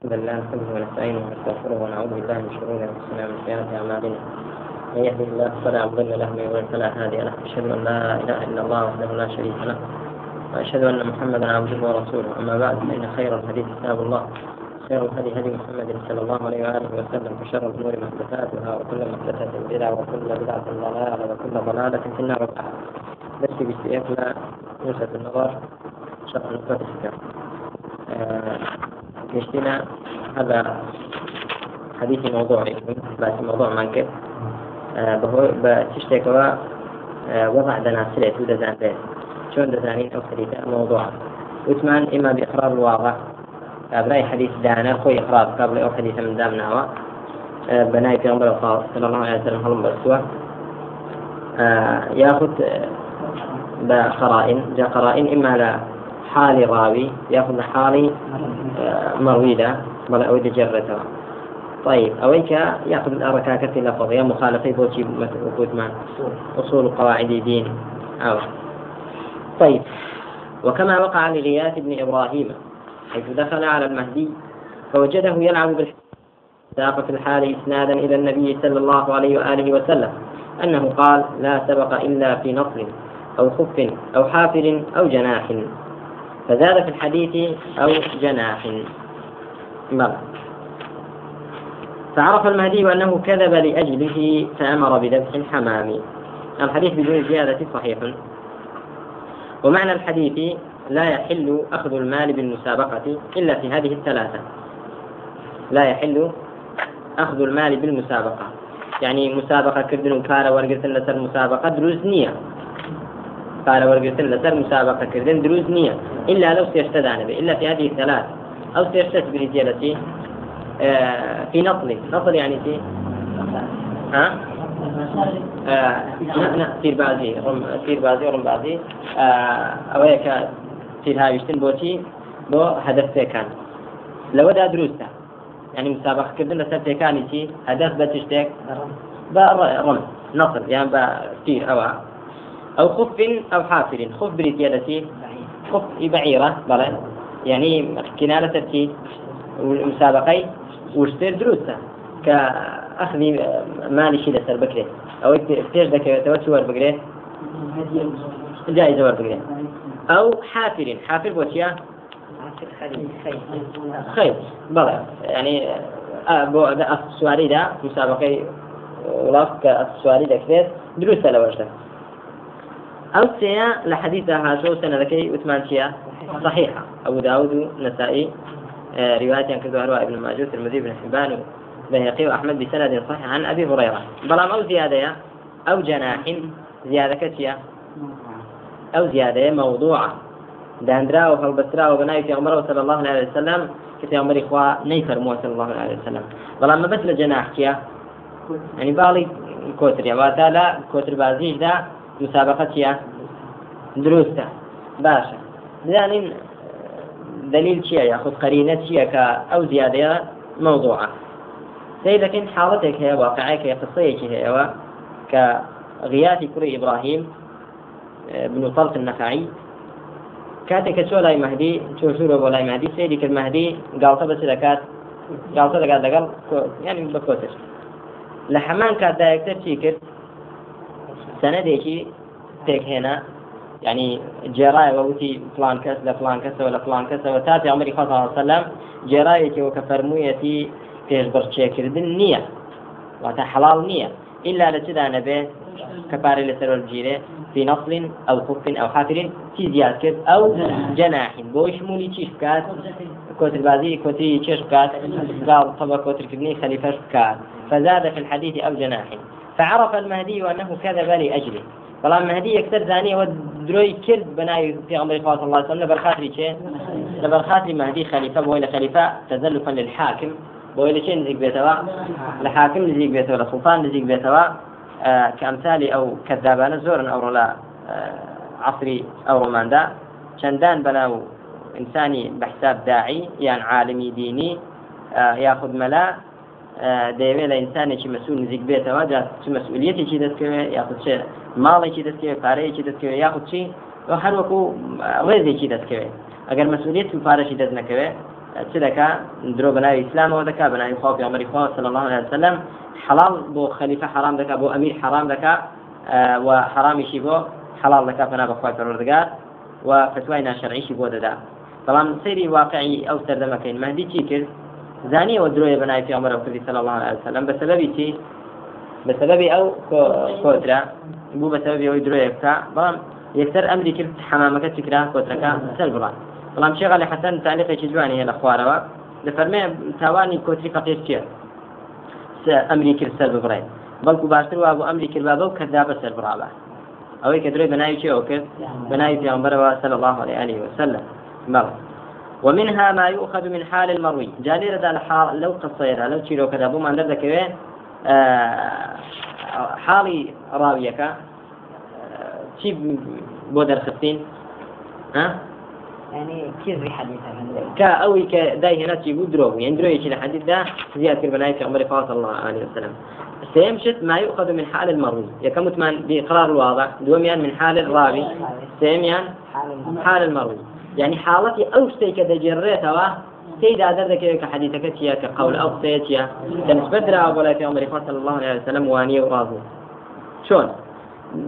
الحمد لله نحمده ونستعينه ونستغفره ونعوذ بالله من شرور أنفسنا ومن سيئات أعمالنا. من يهده الله فلا مضل له من يضلل فلا هادي له. أشهد أن لا إله إلا الله وحده لا شريك له وأشهد أن محمدا عبده ورسوله. أما بعد فإن خير الحديث كتاب الله خير الهدي هدي محمد صلى الله عليه وآله وسلم وشر الأمور محدثاتها وكل محدثة بدعة وكل بدعة ضلالة وكل ضلالة في النار. وبعد بس باستئافنا نسبة النظر شرح نقطة الحكام گشتنا هذا حديث موضوعي بس موضوع مانك بتشتكوا وضع دناسلة ودزان بيت. شلون دزانين أو حديث موضوع؟ وثمان إما بإقرار الواضح. براي حديث دانا خوي إقرار قبل أو حديث من دام ناوى. بناي في عمر صلى الله عليه وسلم هلم بسوا؟ ياخذ بقرائن جاء قرائن إما لا. حال راوي ياخذ حالي مروي له بل أو جرته. طيب أويك يأخذ الأركاكة اللفظ يا مخالفة بوشي وقود ما أصول. قواعد دين. أو طيب. وكما وقع لغياث بن إبراهيم حيث دخل على المهدي فوجده يلعب بالحساب ساق في الحال إسنادا إلى النبي صلى الله عليه وآله وسلم أنه قال لا سبق إلا في نصر أو خف أو حافر أو جناح. فزاد في الحديث أو جناح. بلى فعرف المهدي أنه كذب لأجله فأمر بذبح الحمام. الحديث بدون زيادة صحيح. ومعنى الحديث لا يحل أخذ المال بالمسابقة إلا في هذه الثلاثة. لا يحل أخذ المال بالمسابقة. يعني مسابقة كردن كارا ورقة لسر مسابقة دروز نية كارا ورقة لسر مسابقة كردن دروز نية. إلا لو سيشتدان به إلا في هذه الثلاث. أو سيشتد برجالتي آه في نطل نطل يعني في ها؟ آه سير بازي رم سير بازي رم بازي. آه أو هيك سير هاي يشتن بوتي بو هدف كان لو دا دروسته يعني مسابقة كردن لسر كان شي هدف بتشتك برم نصر يعني بسير أو أو خف أو حافر خف برجالتي خف بعيرة بلى. يعني كنالة تركي مسابقي وشتر دروسة. كأخذ مالي شي لسر بكري. أو افتيش ذاك توتشور بكري. جائزة ور بكري. أو حافر حافر بوشيا. خير. بلى. يعني بو السواري دا مسابقة ولاف كالسواري دا كثير. دروسة لوجده أو سيا لحديث هاشو سنة ذكي وثمان شيا صحيحة. أبو داود نسائي آه رواية كذو هرواء ابن ماجه الترمذي بن حبان بهقي وأحمد بسند صحيح عن أبي هريرة. بلام أو زيادة أو جناح. زيادة كتيا أو زيادة موضوعة داندرا وهلبسرا وبناي في عمره صلى الله عليه وسلم. كتي عمر إخوة نيفر مو صلى الله عليه وسلم. بلام ما بس لجناح كيا يعني بالي كوتر يا. واتالا كوتر بازيش دا مسابقه چیە دروستە. باشە. بزانین دلیل چییە یاخود قەرینە چییە کە ئەو زیادەیە مەوضوعە؟ سی دەکەین حاڵەتێک هەیە واقعەکە قسەیەکی هەیەەوە کە غیاتی کوڕی ئیبراهیم بن طلق النخعي کاتێک کە چۆ لای مەهدی چۆژورە بۆ لای مادی سێری کرد مەهدی گاڵتە بەچ دەکات گاڵتە دەکات لەگەڵ ینی بە کۆتر لە هەمان کاتدایەکتەر چی کرد؟ سندێکی تێک هێنا يعني جێرایە وەوتی فلان کەس لە فلان کەسەوە لە فلان کەسەوە تا پێغەمبەری خوا سەلام جێرایەکەوە کە فەرموویەتی پێشبڕچێکردن نییە واتە حەڵال نییە. إلا لتدا نبي كفارة لسر الجيرة في نصل أو خف أو حافر في زياد أو جناح بوش مولي تشيش كات كوتر بازي كوتري تشيش كات قال طبعا كوتر كبني خليفة كات فزاد في الحديث أو جناح فعرف المهدي أنه كذب لأجله. بەڵام مهدی یەکتر زانیەوە درۆی بەناوی پێغمبەری خوا صلی الله عليه وسلم لەبەر خاتری چێ لەبەر خاتری مهدی خەلیفە بۆی لە خەلیفە تەزلفا للحاکم بۆی لە چێ نزیک بێتەوە لە حاکم نزیک بێتەوە لە سوڵتان نزیک بێتەوە کەمثالی ئەو کەذابانە زۆرن ئەوڕۆ لە عصری ئەو ڕۆماندا چەندان بەناو ئینسانی بەحساب داعی یان عالمی یاخود مەلا دەیەوێت لە ئینسانێکی مەسوول نزیک بێتەوە چ مەسئولەتێکی دەستکەوێت یاخود چێ ماڵێکی دەستکەوێت پارەیەکی دەستکەوێت یاخود چی؟ هەر وەکو ڕێزێکی دەستکەوێت ئەگەر مەسئولەت و پارەشی دەست نەکەوێت چ دەکا؟ درۆ بەناوی ئسلامەوە دەکا بەناوی خوا پێغەمبەری خوا صلی الله علیه وسلم. حلال بۆ خەلیفە حرام دەکا بۆ ئەمیر حرام دەکا و حرامیشی بۆ حلال دەکا پەنا بە خوای پەروەردگار و فتوای ناشەرعیشی بۆ دەدا. بەڵام سەیری واقعی ئەو سەردەمەکەین مەهدی چی کرد؟ زانیەوە درۆیە بە نای پێمەرە کردی سەل الله لەم بە سەبەبی چی؟ بە سەبەبی ئەو کۆترا بوو بە سەبەبی ئەوی درۆیە بکە بەڵام یەکسەر ئەمری کرد حەمامەکە چکرا کۆترەکە سەر بڵان بەڵام شێغا لە حەسەن تالیقێکی جوانی هەیە لە خوارەوە. لە فەرمێ تاوانی کۆتری فەقیر چییە؟ ئەمری کرد سەر ببڕێ بەڵکو باشتر وابوو ئەمری کرد بەو کەدا بە سەر بڕابە ئەوەی کە درۆی بەناوی چێەوە کرد؟ بەناوی پێمبەرەوە سەل الله عليه وسلم. بەڵ ومنها ما يؤخذ من حال المروي. جالي ردا الحال لو قصيرها لو تشيلو كذا بو ما ندرك حالي راويك چی بۆ دەرخستین يعني كا أوي كداي هنا تيجو درو يعني درو يشيل الحديث ده زيادة كربناي في عمر صلى الله عليه وسلم. سيمشت ما يؤخذ من حال المروي. يكمت من بإقرار الواضع دوميان من حال الراوي. سيميان حال المروي. يعني حالتي أو شيء كذا جريتها سيدا دردك كحديثك تيا كقول أو سيتيا تنسبت ولا في عمر صلى الله عليه وسلم واني وراضي. شلون؟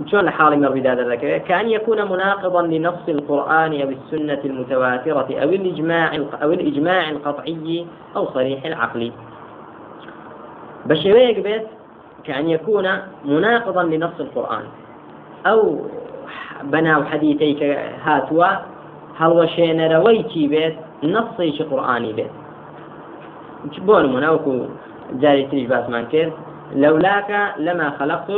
شلون حال مر بهذا كأن يكون مناقضا لنص القرآن أو السنة المتواترة أو الإجماع أو الإجماع القطعي أو صريح العقل بشويك بيت كأن يكون مناقضا لنص القرآن. أو بناو حديثيك هاتوا هل وشين رويتي بيت نصي قرآني بيت بون مناوكو جاري تريج باسمان كير لولاك لما خلقت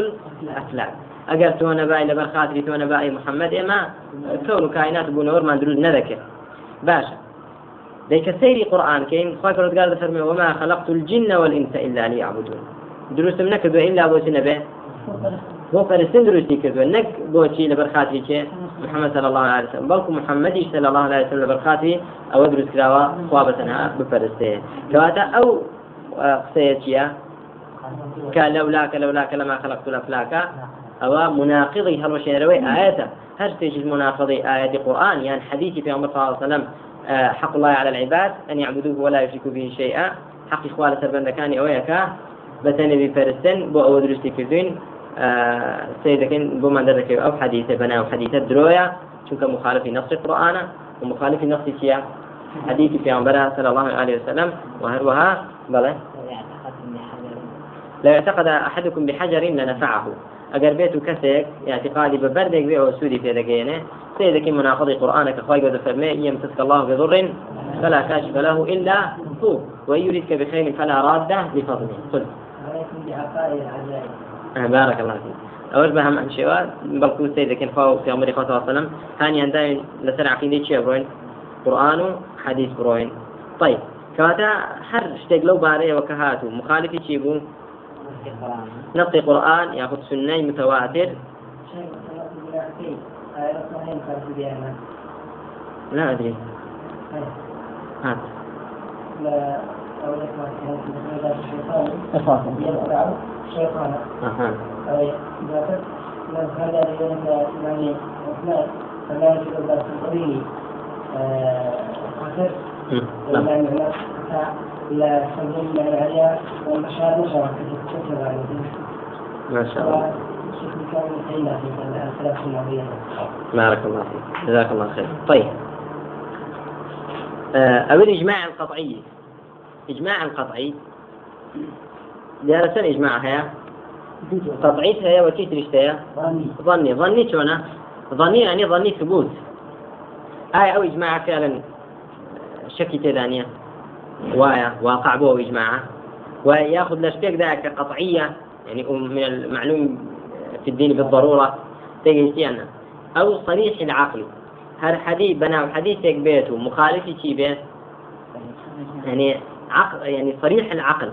الأفلاك ئەگەر تۆ نەبای لەبەر خاتری تۆ نەبای محەممەد ئێمە کەون و کاینات بوونەوەمان دروست نەدەکرد باشە ديك سيري قرآن كين خاك رد قال فرمي وما خلقت الجن والإنس إلا ليعبدون. دروس منك دو إلا بو هو فرسين دروسي كذو نك بوشي لبرخاتي كي محمد صلى الله عليه وسلم. بلكو محمد صلى الله عليه وسلم لبرخاتي أو دروس كراوا خوابتنا بفرسته. كواتا أو قصيتيا كلولاك لولاك لما خلقت الأفلاك. أو مناقضي هل وشيروي آياته؟ هل تجد مناقضي آيات القرآن؟ يعني حديث في عمر صلى الله عليه وسلم آه، حق الله على العباد أن يعبدوه ولا يشركوا به شيئا. حق إخوال سربند كان أويكا بتنبي فرسن بو أو درستي كردين آه، سيدكن بو من درك أو حديث بنا أو حديث درويا شو مخالف نص القرآن ومخالف نص سيا حديث في عمر صلى الله عليه وسلم وهروها بلى لا يعتقد أحدكم بحجر لنفعه و کەسێک اعتقادی بە بەردێک بێ ئەو سوودی پێدەگەێنێ سيدك مناقض قرآنك خواهي قد فرمي إن يمسسك الله بضر فلا كاشف له إلا هو. وإن يريدك بخير فلا راد لفضله. قل بارك الله فيك. عن شوال بلكو سيدك فاو في عمر صلى الله عليه وسلم. ثانيا دائما لسر عقيدة شيء بروين؟ قرآن حديث بروين. طيب كواتا هر شتيق لو باري وكهاتو مخالفي شي بو؟ نقي قرآن ياخذ سنة متواتر. لا أدري. هات. يعني ما شاء الله. بارك الله فيك. جزاك الله خير. طيب. آه، أو الإجماع القطعي إجماع القطعي. جالسا إجماع هيا. قطعي هيا وكيف تريشتها ظني. ظني. شونا ظني يعني ظني ثبوت. آية أو إجماع فعلا شكي تدانية. وايا واقع به إجماعه ويأخذ لشبيك ذاك قطعية يعني من المعلوم في الدين بالضرورة تجي أنا. أو صريح العقل. هل حديث بنا حديثك بيته. مخالف شي بيت؟ يعني عقل يعني صريح العقل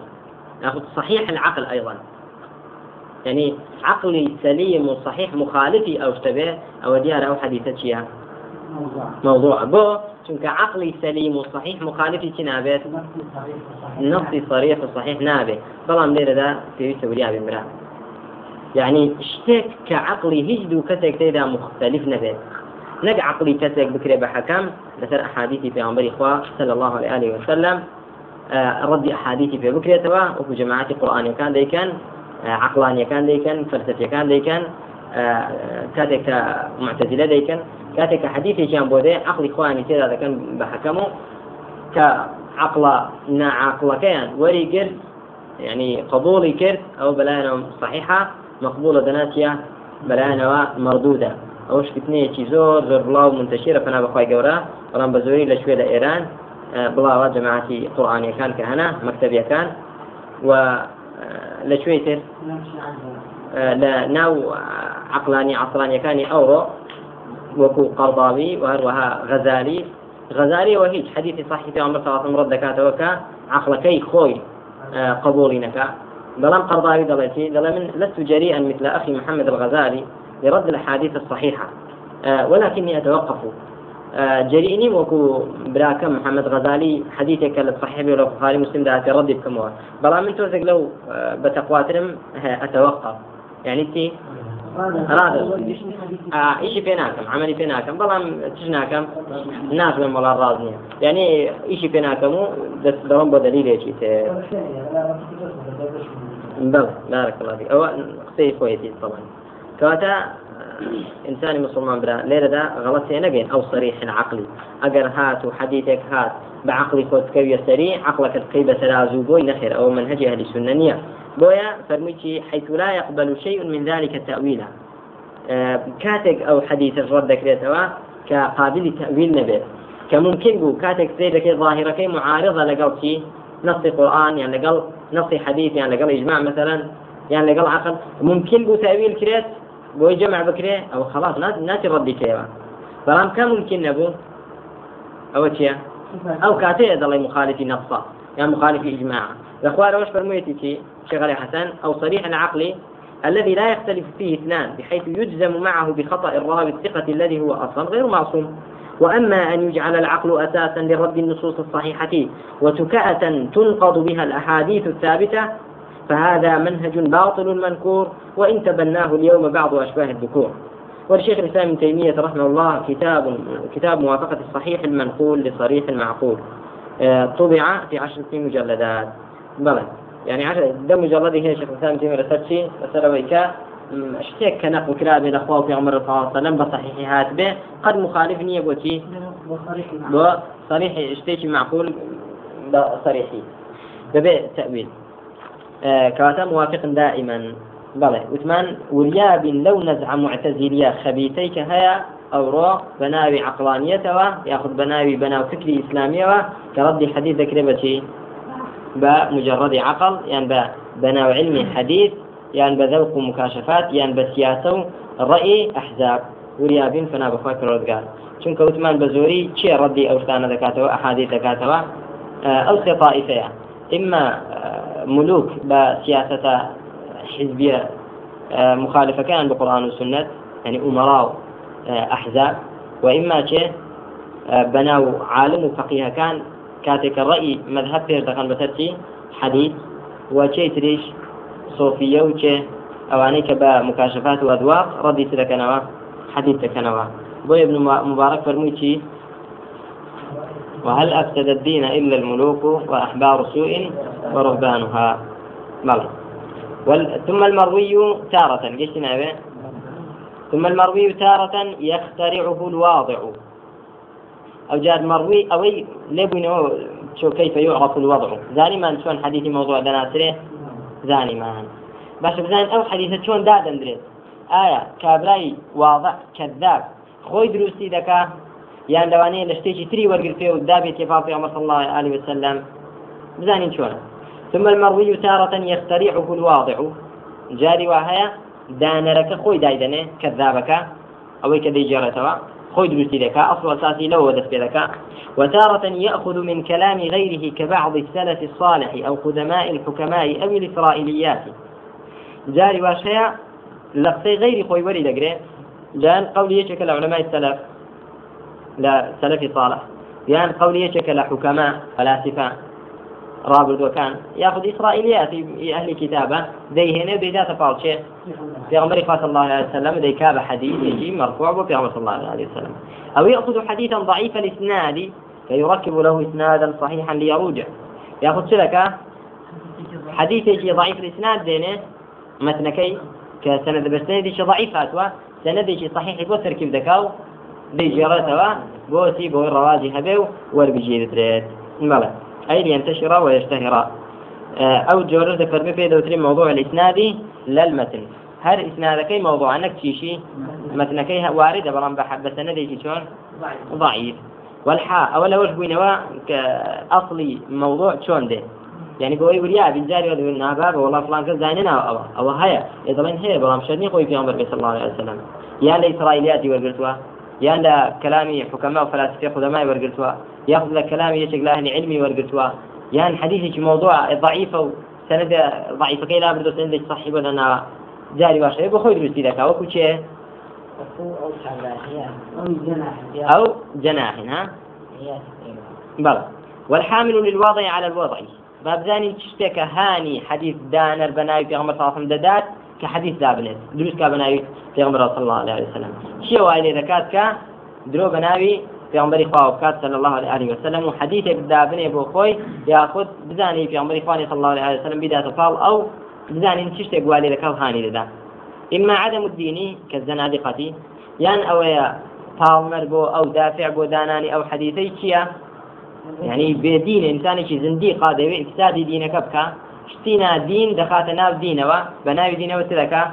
ناخذ صحيح العقل أيضا. يعني عقلي سليم وصحيح مخالفي أو اشتبه أو ديار أو حديثة شيئا. موضوع. بو چونك عقلي سليم وصحيح مخالفي نابێت نصي صريح وصحيح نابێ بەڵام لێرە دا پێویستە وریا بمرا يعني عقلی هیچ دوو کەسێک تێدا مختلف نەبێت نەک عقلی کەسێک بکرێ بە حەکەم لەسەر ئەحادیثی پێغەمبەری خوا صلى الله عليه وسلم. ڕەدی ئەحادیثی پێ بکرێتەوە وەکو جەماعەتی قورآانیەکان دەیکەن عقلانیەکان دەیکەن فەلسفیەکان دەیکەن کاتێک کە معتزلە دەیکەن کاتێک کە حەدیثێکیان بۆ دێ عقلی خوانی تێدا دەکەن بە حەکەم و کە عقل ناعقلەکەیان وەری گرت يعني قبولي كرت أو بلانا صحيحة مقبولة دناتيا بلانا مردودة. زۆر بڵاو منتەشیرە پنا بەخوای گەورە بەڵام بە زۆری لە شوێ لە ئێران بڵاوە جەماعتی قورآانیەکان کە هەنا مەکتتەبیەکان و لە شوێ تر لە ناو عقلانی عسرانیەکانی ئەوڕۆ وەکو قەڵباوی و هەروەها غەزاری غەزاریەوە هیچ حدیثی صحی پێ عمر ساڵاتم ڕەت دەکاتەوە کە عقلەکەی خۆی قبولی نەکە بەڵام قەڵباوی دەڵێتی دەڵێ من لست جريئا مثل أخي محمد الغزالي لرد الأحاديث الصحيحة. ولكني أتوقف. جريئني وكو براك محمد غزالي حديثك للصحيح ولا بخاري مسلم ذات ردي بكموا بلا من توزق لو بتقواترم اتوقف يعني تي راد آه ايشي بيناكم عملي بيناكم. بلا تجناكم ناكم ولا رازني. يعني ايشي بيناكم بس دوام بدليل ايشي بل بارك الله فيك. او قصي خويتي طبعا. كواتا ئینسانی مسلمان برا لێرەدا غەڵەت تێ نەگەین ئەو سەریحن عقلی. ئەگەر هات و حەدیثێک هات بە عقلی کۆتکەویە سەری عقلەکەت قی بە سەرازوو بۆی نەخێر ئەوە من هەجی هەلی سونە نییە بۆیە فەرموویی حيث لا يقبل شيء من ذلك التأويل كاتك أو حديث الرد كريتوا كقابل تأويل نبي كممكن بو كاتك سيد كي ظاهرة كي معارضة لقل شيء نص قرآن يعني لقل نص حديث يعني لقل إجماع مثلا يعني لقل عقل. ممكن بو تأويل كريت بۆی جەمع بکرێ ئەو خلاص ناتی ڕەدی کێوە بەڵام کە ممکن نەبوو ئەوە چییە ئەو کاتەیە دەڵێ مخالفی نەفسا یا مخالفی لأخوار وش فرميتي شي شيخ علي حسن أو صريح العقل الذي لا يختلف فيه اثنان بحيث يجزم معه بخطأ الراوي الثقة الذي هو أصلا غير معصوم. وأما أن يجعل العقل أساسا لرد النصوص الصحيحة وتكأة تنقض بها الأحاديث الثابتة فهذا منهج باطل منكور وإن تبناه اليوم بعض أشباه الذكور. والشيخ الإسلام ابن تيمية رحمه الله كتاب كتاب موافقة الصحيح المنقول لصريح المعقول. آه، طبع في عشرة مجلدات. بلى. يعني عشر ده مجلد هي شيخ الإسلام ابن تيمية رسالتي رسالة ويكا اشتيك كنق كلام بين أخوه في عمر الله عليه وسلم بصحيحات به. قد مخالف نية بوتي صريح. اشتيك معقول؟ صريحي. ببيع تأويل آه كواتا موافق دائما. بەڵێ وتمان وریابین لەو نەزع معتەزیلیە خەبیتەی هەیە ئەوڕۆ بە ناوی عقلانیەتەوە یاخود بە ناوی بەناو فکری ئیسلامیەوە کە ڕەدی حەدیث دەکرێت بەچی بە مجرد عقل یان بە بەناو علمی حەدیث یان بە ذەوق و مکاشفات یان بە سیاسە و ڕەئی ئەحزاب وریابین فنا بەخوا کڕۆزگار چونکە وتمان بە زۆری چیە ڕەدی ئەو شتانە دەکاتەوە ئەحادیث دەکاتەوە ئەو سێ طائفەیە ملوك بسياسة حزبية آه، مخالفة كان بقرآن والسنة يعني أمراء آه، أحزاب. وإما شيء آه، بناو عالم وفقيه كان كاتك الرأي مذهب في ارتقان بسرتي حديث وشيء تريش صوفية وشيء أوانيك بمكاشفات وأذواق ردي تلكنوا حديث تكنوا بوي ابن مبارك فرميتي وهل أفسد الدين إلا الملوك وأحبار سوء ورهبانها؟ وال... ثم المروي تارة قشنا ثم المروي تارة يخترعه الواضع. أو جاء مروي أو لبنه شو كيف يعرف الوضع. زاني ما شلون حديث موضوع دناسره زاني ما باش بزان أو حديث شلون داد اندريس آية كابراي واضع كذاب. خوي دروسي دكا؟ یان لەوانەیە لە شتێکی تری وەرگرتێ و دابێت تێفاڵی عمر صلى الله عليه وسلم. بزانین چۆنە. ثم المروي تارة يخترعه الواضع. جاري وهي دانرك خوي دايدنه كذابك أو كدي جارتوا خوي دروسي لك أصل أساسي له ودفت لك وتارة يأخذ من كلام غيره كبعض السلف الصالح أو قدماء الحكماء أو الإسرائيليات. جاري واشياء لفظي غير خوي ولي لقري لأن قولي يشكل علماء السلف لا سلفي صالح. لأن قولي يشكل حكماء فلاسفة رابط وكان. ياخذ اسرائيليات أهل كتابه ذي هنا ذي فالشي في عمر صلى الله عليه وسلم ذي كاب حديث يجي مرفوع في عمر صلى الله عليه وسلم. أو يأخذ حديثا ضعيف الإسناد فيركب له إسنادا صحيحا ليروج ياخذ سلكه حديث يجي ضعيف الإسناد دينه متنكي كسند بسندي ضعيف هاتوا سندي صحيح بو تركيب دكاو بێژێڕێتەوە بۆتی بۆی ڕەوازی هەبێ و وەربژێدرێت بەڵێ ئەی لێنتەشیڕا و هێشتەهێڕا ئەو جۆرە دەفەرمی پێ دەوتری مەوضوع لەئیسنادی لەلمەتن هەر ئیسنادەکەی مەوضوعانەک چیشی؟ متنەکەی هەواریدە بەڵام بە حەبەتە نەدەیکی چۆن؟ ضعیف. والحا ئەوە لەوەش بووینەوە کە ئەصلی مووضوع چۆن دێ؟ یعنی بۆی وریا بینجاری نابا بە وڵا فلانکە زانێناوە ئەوە. ئەوە هەیە ئێ دەڵێن هەیە بەڵام شەرنی خۆی پێیان بەرگەسەڵ لەسەلام یا لە ئیسرائیلیاتی وەرگتووە یان لە کەلامی حکەما و فلاسفه خدەمای وەرگرتووە یاخذ لە کەلامی یەکێک لە ئەهلی علمی وەرگرتووە یان حدیثێکی موضوع ضعیفە و سند ضعیفەکەی لا بردو سندێک صحیح بە ناوە جاری واشەیە بۆ خۆی دروستی دەکا وەکو چێ أو جناح ها؟ بلى والحامل للوضع على الوضع. بابزاني تشتك هاني حديث دانر بناوي في غمر صلى کە حەدیث دابنێت. دروست کا بەناوی پێغمبەر صلی الله علیه وسلم. چی وای لێ دەکات کە درۆ بەناوی پێغمبەری خوا بکات صلی الله علیه وسلم و حەدیثێک دابنێ بۆ خۆی یاخود بزانێ پێغمبەری خوانی صلی الله علیه وسلم بیداتە پاڵ ئەو بزانین چی شتێک وای لێ دەکات هانی دەدا. إما عدم الدين كالزنادقة. يعني أويا پاڵمەر بۆ ئەو دافع بۆ دانانی ئەو حەدیثەی چییە؟ یعنی بێدین ئینسانێکی زندی قا دەوێت ئیسادی دینەکە بکە. شتینا دین دەخاتە ناو دینەوە بە ناوی دینەوە چ دەکا؟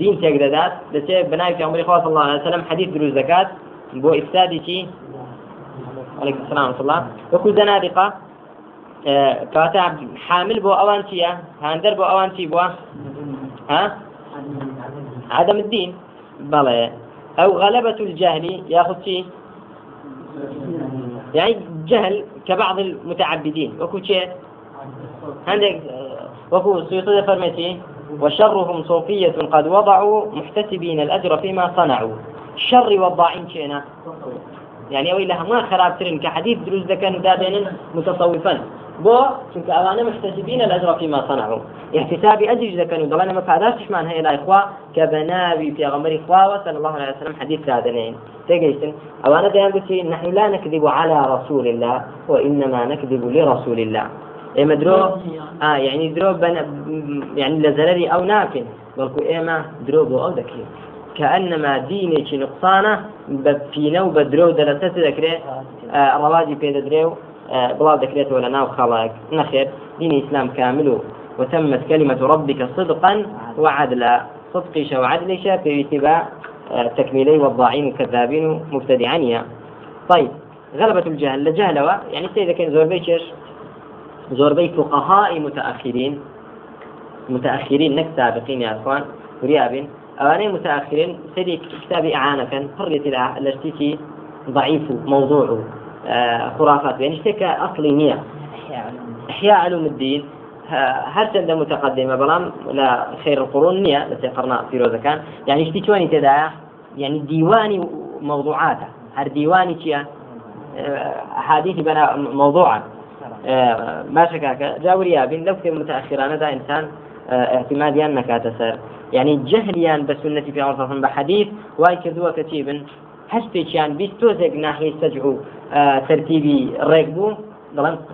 دین تێک دەدات. دەچێت بە ناوی پێغمبەری خوا صلی الله عليه وسلم حدیث دروست دەکات. بۆ ئیفسادی چی؟ عليكم السلام الله. وكو زنادقة كواتا حامل بو أوان چيا هاندر بو أوان چي بوا ها؟ عدم الدين. بلى أو غلبة الجهل ياخذ شيء يعني جهل كبعض المتعبدين وكو شيء عندك وكو سيطة فرمتي وشرهم صوفية قد وضعوا محتسبين الأجر فيما صنعوا. شر وضاعين شينا. يعني أو ما خراب ترين كحديث دروز ذكان دابين متصوفا بو چونکە ئەوانە محتسبين الأجر فيما صنعوا. احتساب أجر كانوا دلنا ما فعداش من هي الإخوة كبنابي في غمر إخوة صلى الله عليه وسلم حديث هذين تجيسن أوانا دائما قلت نحن لا نكذب على رسول الله وإنما نكذب لرسول الله. إما درو؟ آه يعني درو بن يعني لزلري أو نافن بلكو إما درو بو أو ذكي كأنما ديني نقصانة بفينو بدرو دلتت ذكري آه رواجي بيد دريو. بڵاو دەکرێتەوە لە ناو خەڵک نەخێر دینی ئیسلام كامل. وتمت كلمة ربك صدقا وعدلا. صدقش وعدلش في اتباع تكميلي والضاعين وكذابين ومبتدعين طيب غلبة الجهل. لجهلوا يعني سيدة كان زور بيشش فقهاء متأخرين متأخرين نك سابقين يا أخوان وريابين أواني متأخرين سيدي كتاب إعانة حرية الاشتيكي ضعيف موضوعه خرافات يعني شتێکە أصلي نية إحياء علوم الدين هل چەندە متقدمة بەڵام لا خير القرون لە قرنا في روزة كان يعني شتي تواني تدايا يعني ديواني موضوعاته هر ديواني چییە أحاديث بنا موضوعا ما شكاك. جاوريا بين لو في متأخران دا إنسان اعتماديان نكات سر. يعني جهليان بسنة في عرفة بحديث واي كذوة كتيب. هەشتێکیان بیست تۆزێک ناحیه سەجع و ترتیبی ڕێک بوو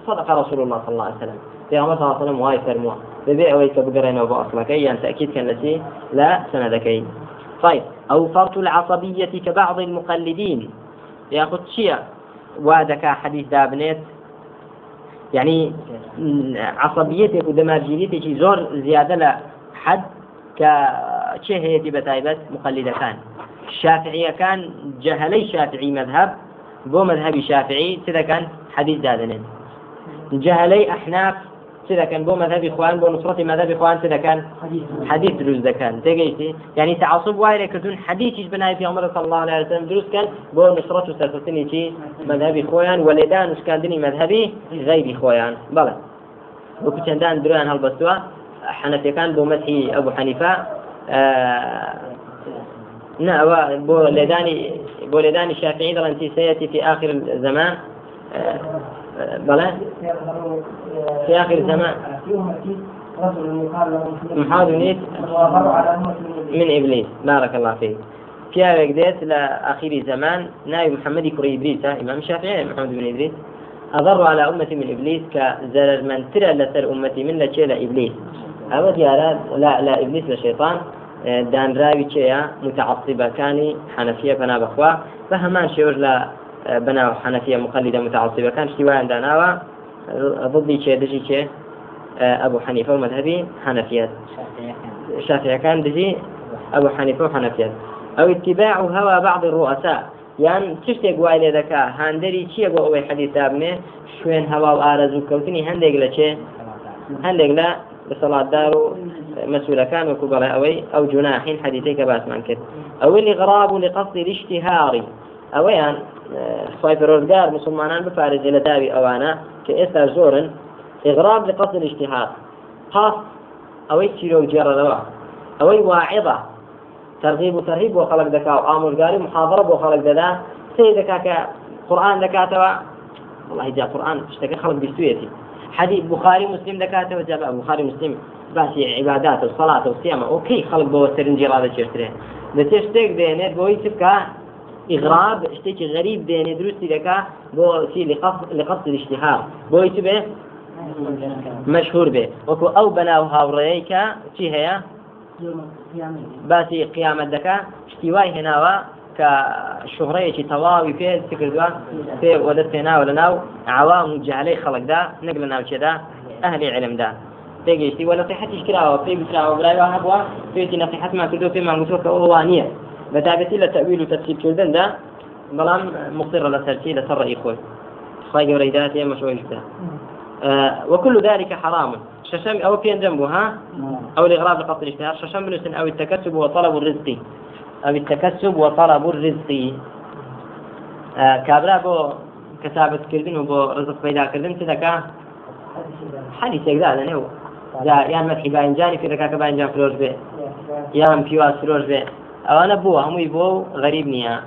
صدق رسول الله صلى الله عليه وسلم. عمر صلى الله عليه وسلم واي فرموه ببيع ويك بقرين وبو أصلكي يعني تأكيد كان لسي لا سندكي. طيب أو فرط العصبية كبعض المقلدين. ياخذ شيء وادك حديث دابنيت. يعني عصبيتك ودماغيتك زور زيادة لحد كشهيتي بتايبت مقلدة كان شافعية كان جهلي شافعي مذهب بو مذهبي شافعي سيدا كان حديث دادنين. جهلي أحناف كان بو مذهبي إخوان بو نصرة مذهبي إخوان سيدا كان حديث. دروز دا كان. تيجيتي؟ يعني تعصب حديث بناي في عمر صلى الله عليه وسلم دروز كان بو نصرة سلسلتني تي مذهبي إخوان ولدان وش كان دني مذهبي غير إخوان بلى وكتندان دروان هالبستوا حنفي كان بو مدحي أبو حنيفة آه نعم بو لداني بو لداني الشافعي أنت سيأتي في آخر الزمان. بلى؟ في آخر الزمان. في محمد على أمة من إبليس. بارك الله فيك. پیاوێک دێت لە آخری زمان ناوی محەممەدی کوڕی ئیبلیسە ئیمام شافعی محمد بن إدريس أضر على أمتي من إبليس كزرر من ترى لسر أمتي من لشيء لإبليس أما ديارات لا لا إبليس لشيطان دان راوي متعصبة كاني حنفية فنا بخوا فهمان شيء بەناو حەنەفیە مخەلیدە متعاصیبەکان شتی وایان داناوە ضدی چێ دژی چێ ئەبوو حەنیفە و مەذهبی حەنەفیەت شافعیەکان دژی ئەبوو حەنیفە و حەنەفیەت ئەو اتباع و هەوا بعض ڕوەسا یان چ شتێک وای لێ دەکا هەندەری چییە بۆ ئەوەی حەدیثا بنێ شوێن هەوا و ئارەز و کەوتنی هەندێک لە چێ هەندێک لە بسەڵاتدار و مسئولەکان وەکو بەڵێ ئەوەی ئەو جناحین حەدیثەی کە باسمان کرد ئەوەی لغراب و لقصد الاشتهاري ئەوەیان خی پەرۆزگار مسلمانان بپارێزێ لە داوی ئەوانە کە ئێستا زۆرن إغراب لقصد الاشتهار خاص أوي تشيلو جرى أوي واعظة ترغيب وترهيب بۆ خەڵک دەکا و ئامۆژگاری محاضرە بۆ خەڵک دەدا. سێ دەکا کە قورآن دەکاتەوە. والله جا قورآن شتەکە خەڵک بیستوێتی حديث بخاري مسلم دكاتة وجاب بخاري مسلم. باسي عبادات وصلاة وصيامة أوكي خلق بو سرنجي هذا شفتره لتشتك دينيت بوي تبكى إغراب اشتكي غريب ديني دروستي لك بو في لقصد الاشتهار. بوي تبه مشهور به وكو أو بناو هاوريكا شي هي؟ باسی قیامەت دەکا شتیوای هێناوە کە شوهڕەیەکی تەواوی پێ کردووە پێ وەدە پێناوە لە ناو عوام و جالەی خەڵکدا نەک لە ناوچێدا ئەهلی علمدا پێگەشتی وە نصیحەتیش کراوە پێ بکراوە برایوە هەبووە پێێتی نصیحەتمان کردو پێمان گوتوە کە ئەووانە بەتابەتی لە تەویل و تەرتیب کردندا بەڵام مقصرة لسرتي لسر رأي خوي خواهي قريدات يا مشوي جدا وكل ذلك حرام. ششم أو في جنبها أو الإغراض لقصد الاشتهار. ششم بنسن أو التكسب وطلب الرزق. أو التكسب وطلب الرزق. آه كابرا بو كتابة كردن وبو رزق بيدا كردن تدكا حديث يقدر أنا هو دا يان مسحي باينجاني في ركاك باينجان فلوش بي. يان بيواز فلوش بي. أنا بو هم يبو غريب نيا.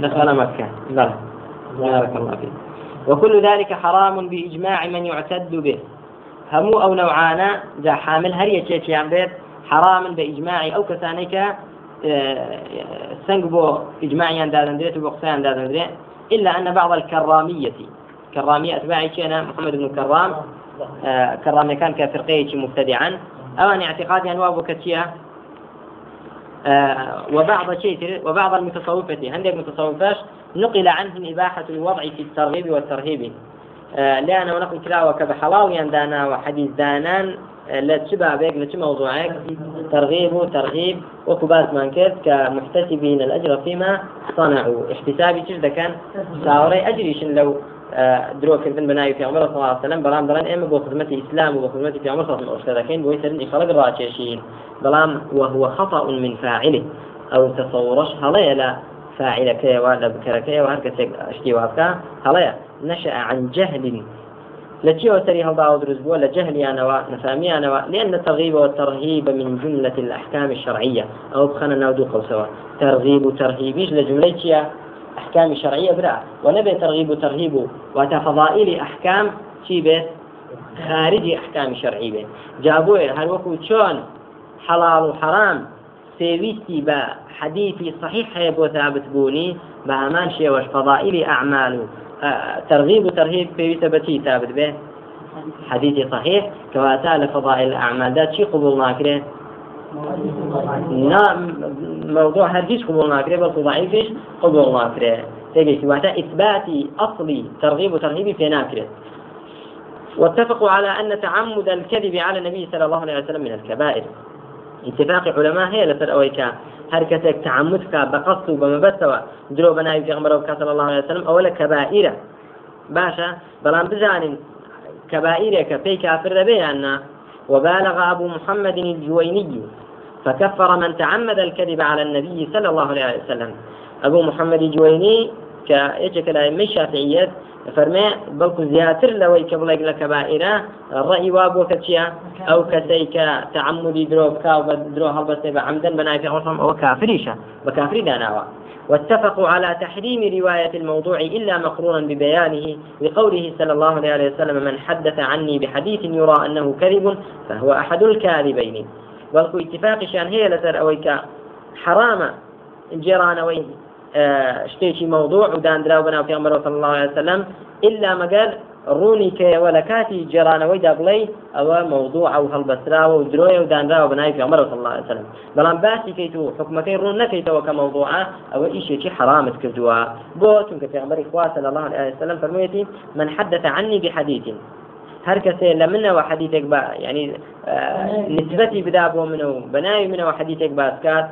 دخل مكة. بلى بارك الله فيك. وكل ذلك حرام بإجماع من يعتد به. همو أو نوعانا ذا حامل هر يتشيتيان بيت حرام بإجماع أو كسانيك سنگ بو إجماعيا دادن دريت وبقسان دادن دريت. إلا أن بعض الكرامية. كرامية أتباعي كان محمد بن كرام كرامية كان كفرقية مبتدعا. أو أن اعتقادي أنواع بكتية وبعض شيء وبعض المتصوفة عندك متصوفاش نقل عنهم إباحة الوضع في الترغيب والترهيب. لأن ونقل كلاوة كبحلاوي دانا وحديث دانان لا تشبع بيك لا موضوعك. ترغيب وترهيب وكبات مانكت كمحتسبين الأجر فيما صنعوا. احتسابي تجد كان ساوري أجريش لو درو كردن بناوي في عمر صلى الله عليه وسلم بلام دلان إما بو خدمة إسلام وبو خدمة في عمر صلى الله عليه وسلم. أشتركين بو يسرن إخراج راتشين بلام وهو خطأ من فاعله. أو تصورش هلا لا فاعل كي ولا بكر كي وهركس أشتي وابكا هلا نشأ عن جهل. لتي وسري هل داود رزبو لجهل أنا نفهمي أنا لأن الترغيب والترهيب من جملة الأحكام الشرعية. أو بخنا نودو سوا ترغيب وترهيبيش لجملة أحكام شرعية برا. ونبي ترغيب وترهيب وتفضائل أحكام شي بيت؟ خارج أحكام شرعية جابوه هل وكو شون؟ حلال وحرام. سيويستي با حديثي صحيح هي بو ثابت بوني. بهمان شيوش فضائل أعمال. ترغيب وترهيب في ثبتي ثابت به حديثي صحيح. كواتا لفضائل الأعمال. ذات شي قبول ناكره نعم موضوع هرجيش قبول ناكره بل ضعيفش قبول ناكره تجي كواتا إثباتي أصلي ترغيب وترهيب في ناكره واتفقوا على أن تعمد الكذب على النبي صلى الله عليه وسلم من الكبائر. اتفاق علماء هي لسر أويكا هر کەسێک تعمدکە بە قەست و بەمەبەستەوە درۆ بە ناوی پێغمبەرەوە کە صلی الله عليه وسلم ئەوە لە کەبائرە باشە بەڵام بزانین كبائرك في كافر بيانا وبالغ أبو محمد الجويني فكفر من تعمد الكذب على النبي صلى الله عليه وسلم. أبو محمد الجويني كيجك الأئمة الشافعية فرمي بلكو زياتر لو يكبلك لكبائرة الرأي وابو كتشيا أو كسيك تعمدي درو كاو درو هل بعمدا بناي في عرفهم أو كافريشة بكافري داناوا. واتفقوا على تحريم رواية الموضوع إلا مقرونا ببيانه لقوله صلى الله عليه وسلم من حدث عني بحديث يرى أنه كذب فهو أحد الكاذبين. بەڵکو اتفاقیشان هەیە لەسەر ئەوەی کە حرامە جێرانەوەی شتێکی مەوضوع و دانرا و بەناو پێمەرەوە صلی الله عليه وسلم إلا مەگەر ڕوونی کەوە لە کاتی جێرانەوەیدا بڵێ ئەوە مەوضوع ئەو هەڵبەستراوە و درۆیە و دانراوە بەناوی پێمەرەوە صلی الله عليه وسلم. بەڵام باسی کەیت و حکومەکەی ڕوون نەکەیتەوە کە مەوضوعە ئەوە ئیشێکی حرامت کردووە. بۆ چونکە پێغمبەری خوا صلی الله عليه وسلم فەرموویەتی من حدث عني بحديث هر کەسێ لە منەوە حەدیتێک بە ینی نسبەتی بدا بۆ منە و بەناوی منەوە حەدیتێک باسکات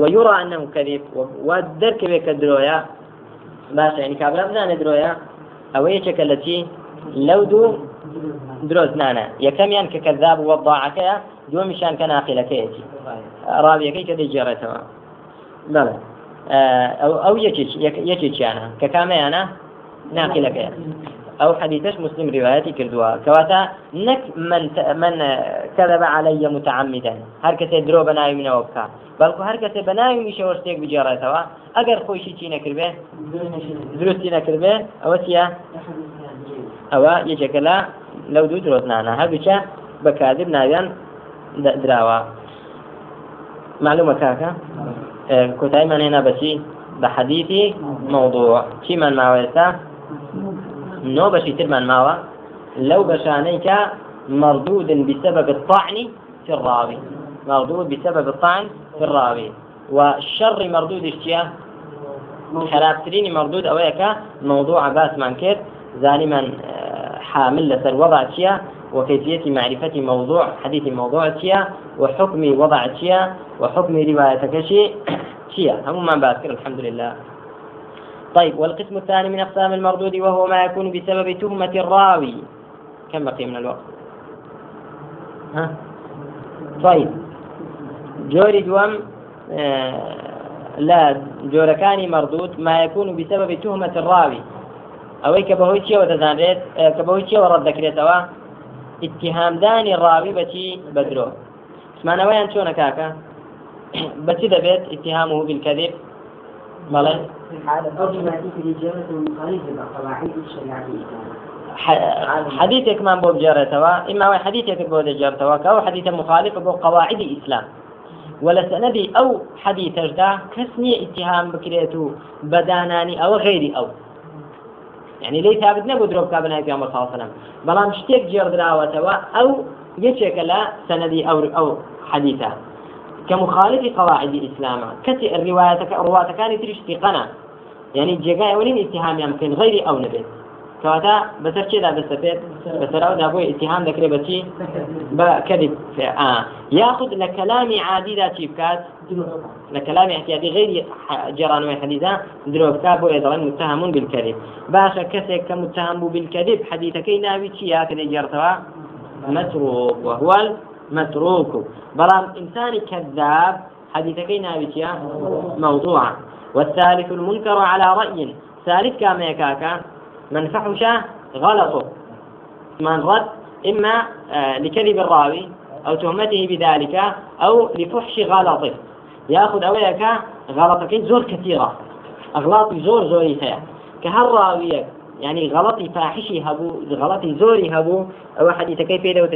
ويرى أنه كذب. ودرك بك درويا. باشا يعني كابلا بزانە درۆیە ئەوە یەکێکە لە چی لەو دوو درۆزنانە یەکەمیان کە کەذاب وەضاعەکەیە دووەمیشان کە ناقلەکەیەتی ڕاویەکەی کە دەیجێڕێتەوە بەڵێ ئەو یەکێکیانە کە کامەیانە ناقلەکەیە ئەو حەدیثش مسلم روایەتی کردووە. کەواتە نەک من من کەذب علي متعمدا هەر کەسێ درۆ بە ناوی منەوە بکە. بەڵکو هەر کەسێ بە ناوی میشەوە شتێک بجێڕێتەوە ئەگەر خۆشی چی نەکردێ درستی نەکردێ ئەوە چیە ئەوە یەکێکە لە لەو دوو درۆزنانە. هەردووچە بە کاذب ناویان دراوە معلومە کاکە؟ کۆتاییمان هێنا بەچی؟ بە حەدیثی مووضوع چیمان ماوەێستا نو بشي ترمان ماوە لو بەشانەی مردود بسبب الطعن في الراوي. مردود بسبب الطعن في الراوي. والشر مردود اشتيا خرابتريني مردود أويك موضوع باس من كير آه، حامل لسر وضع تشيا وكيفية معرفة موضوع حديث موضوع تشيا وحكم وضع تشيا وحكم رواية كشي تشيا هم ما باكر الحمد لله طيب والقسم الثاني من أقسام المردود وهو ما يكون بسبب تهمة الراوي. كم بقي من الوقت؟ ها؟ طيب. جوري دوام آه لا جۆرەکانی مردود ما يكون بسبب تهمة الراوي. ئەوەی کە بەهۆی چیەوە دەزانرێت کە بەهۆی چیەوە ڕەت دەکرێتەوە ئتیهامدانی ڕاوی بەچی بەدرۆ سمانەوەیان چۆنە کاکە؟ بەچی دەبێت؟ ئتیهام و بالکەذب بەڵێ حەدیثێکمان بۆ بجێڕێتەوە. ئیماوەی حەدیثێکت بۆ دەجێڕتەوە کە ئەو حەدیثە مخالفە بۆ قەواعدی ئیسلام. ولا سندي او حديث اجدا كسني اتهام بكريتو بداناني او غيري او يعني ليس ثابت نبو دروب كابنا في عمر صلى الله عليه وسلم بلان شتيك جير دراوتوا او يشك لا سندي او او حديثا كمخالف قواعد الإسلام. كتي الرواية رواية كانت تريش قنا يعني جيجا ولين اتهام يمكن غير أو نبي كواتا بسر كذا بسفيد بسر أو دابوي اتهام ذكري بتي بكذب آه. ياخذ لكلام عادي ذا تيبكات لكلام احتياطي غير جران وحديثا دروب كابو يضرن متهم بالكذب. باشا كسي كمتهم بالكذب حديثك ناوي تشيا كذا جرتوا؟ متروك. وهو متروك بلام إنسان كذاب حديثك نابتيا موضوعا والثالث المنكر على رأي. ثالث كما يكاكا من فحش غلطه. من رد إما آه، لكذب الراوي أو تهمته بذلك أو لفحش غلطه. يأخذ أويك غلطك زور كثيرة. أغلاط زور زوري فيها كهالراوية يعني غلطي فاحشي هبو غلطي زوري هبو أو حديث كيف يدو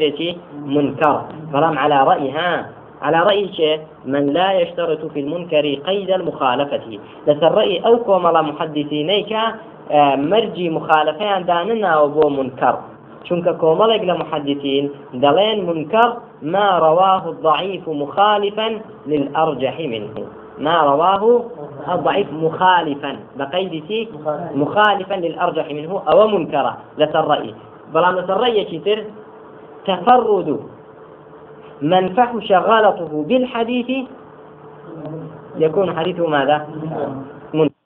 منكر. كلام على رأيها. على رأي شيء؟ من لا يشترط في المنكر قيد المخالفة. لس الرأي أو كوملا محدثينيك آه، مرجي مخالفة داننا وبو منكر. چونك كوملك لمحدثين دلين منكر ما رواه الضعيف مخالفا للأرجح منه. ما رواه الضعيف مخالفا. بقيد مخالفا للأرجح منه أو منكرا لسرئي بلا نسرئي كتر تفرد. من فحش غلطه بالحديث يكون حديثه ماذا؟ منكر.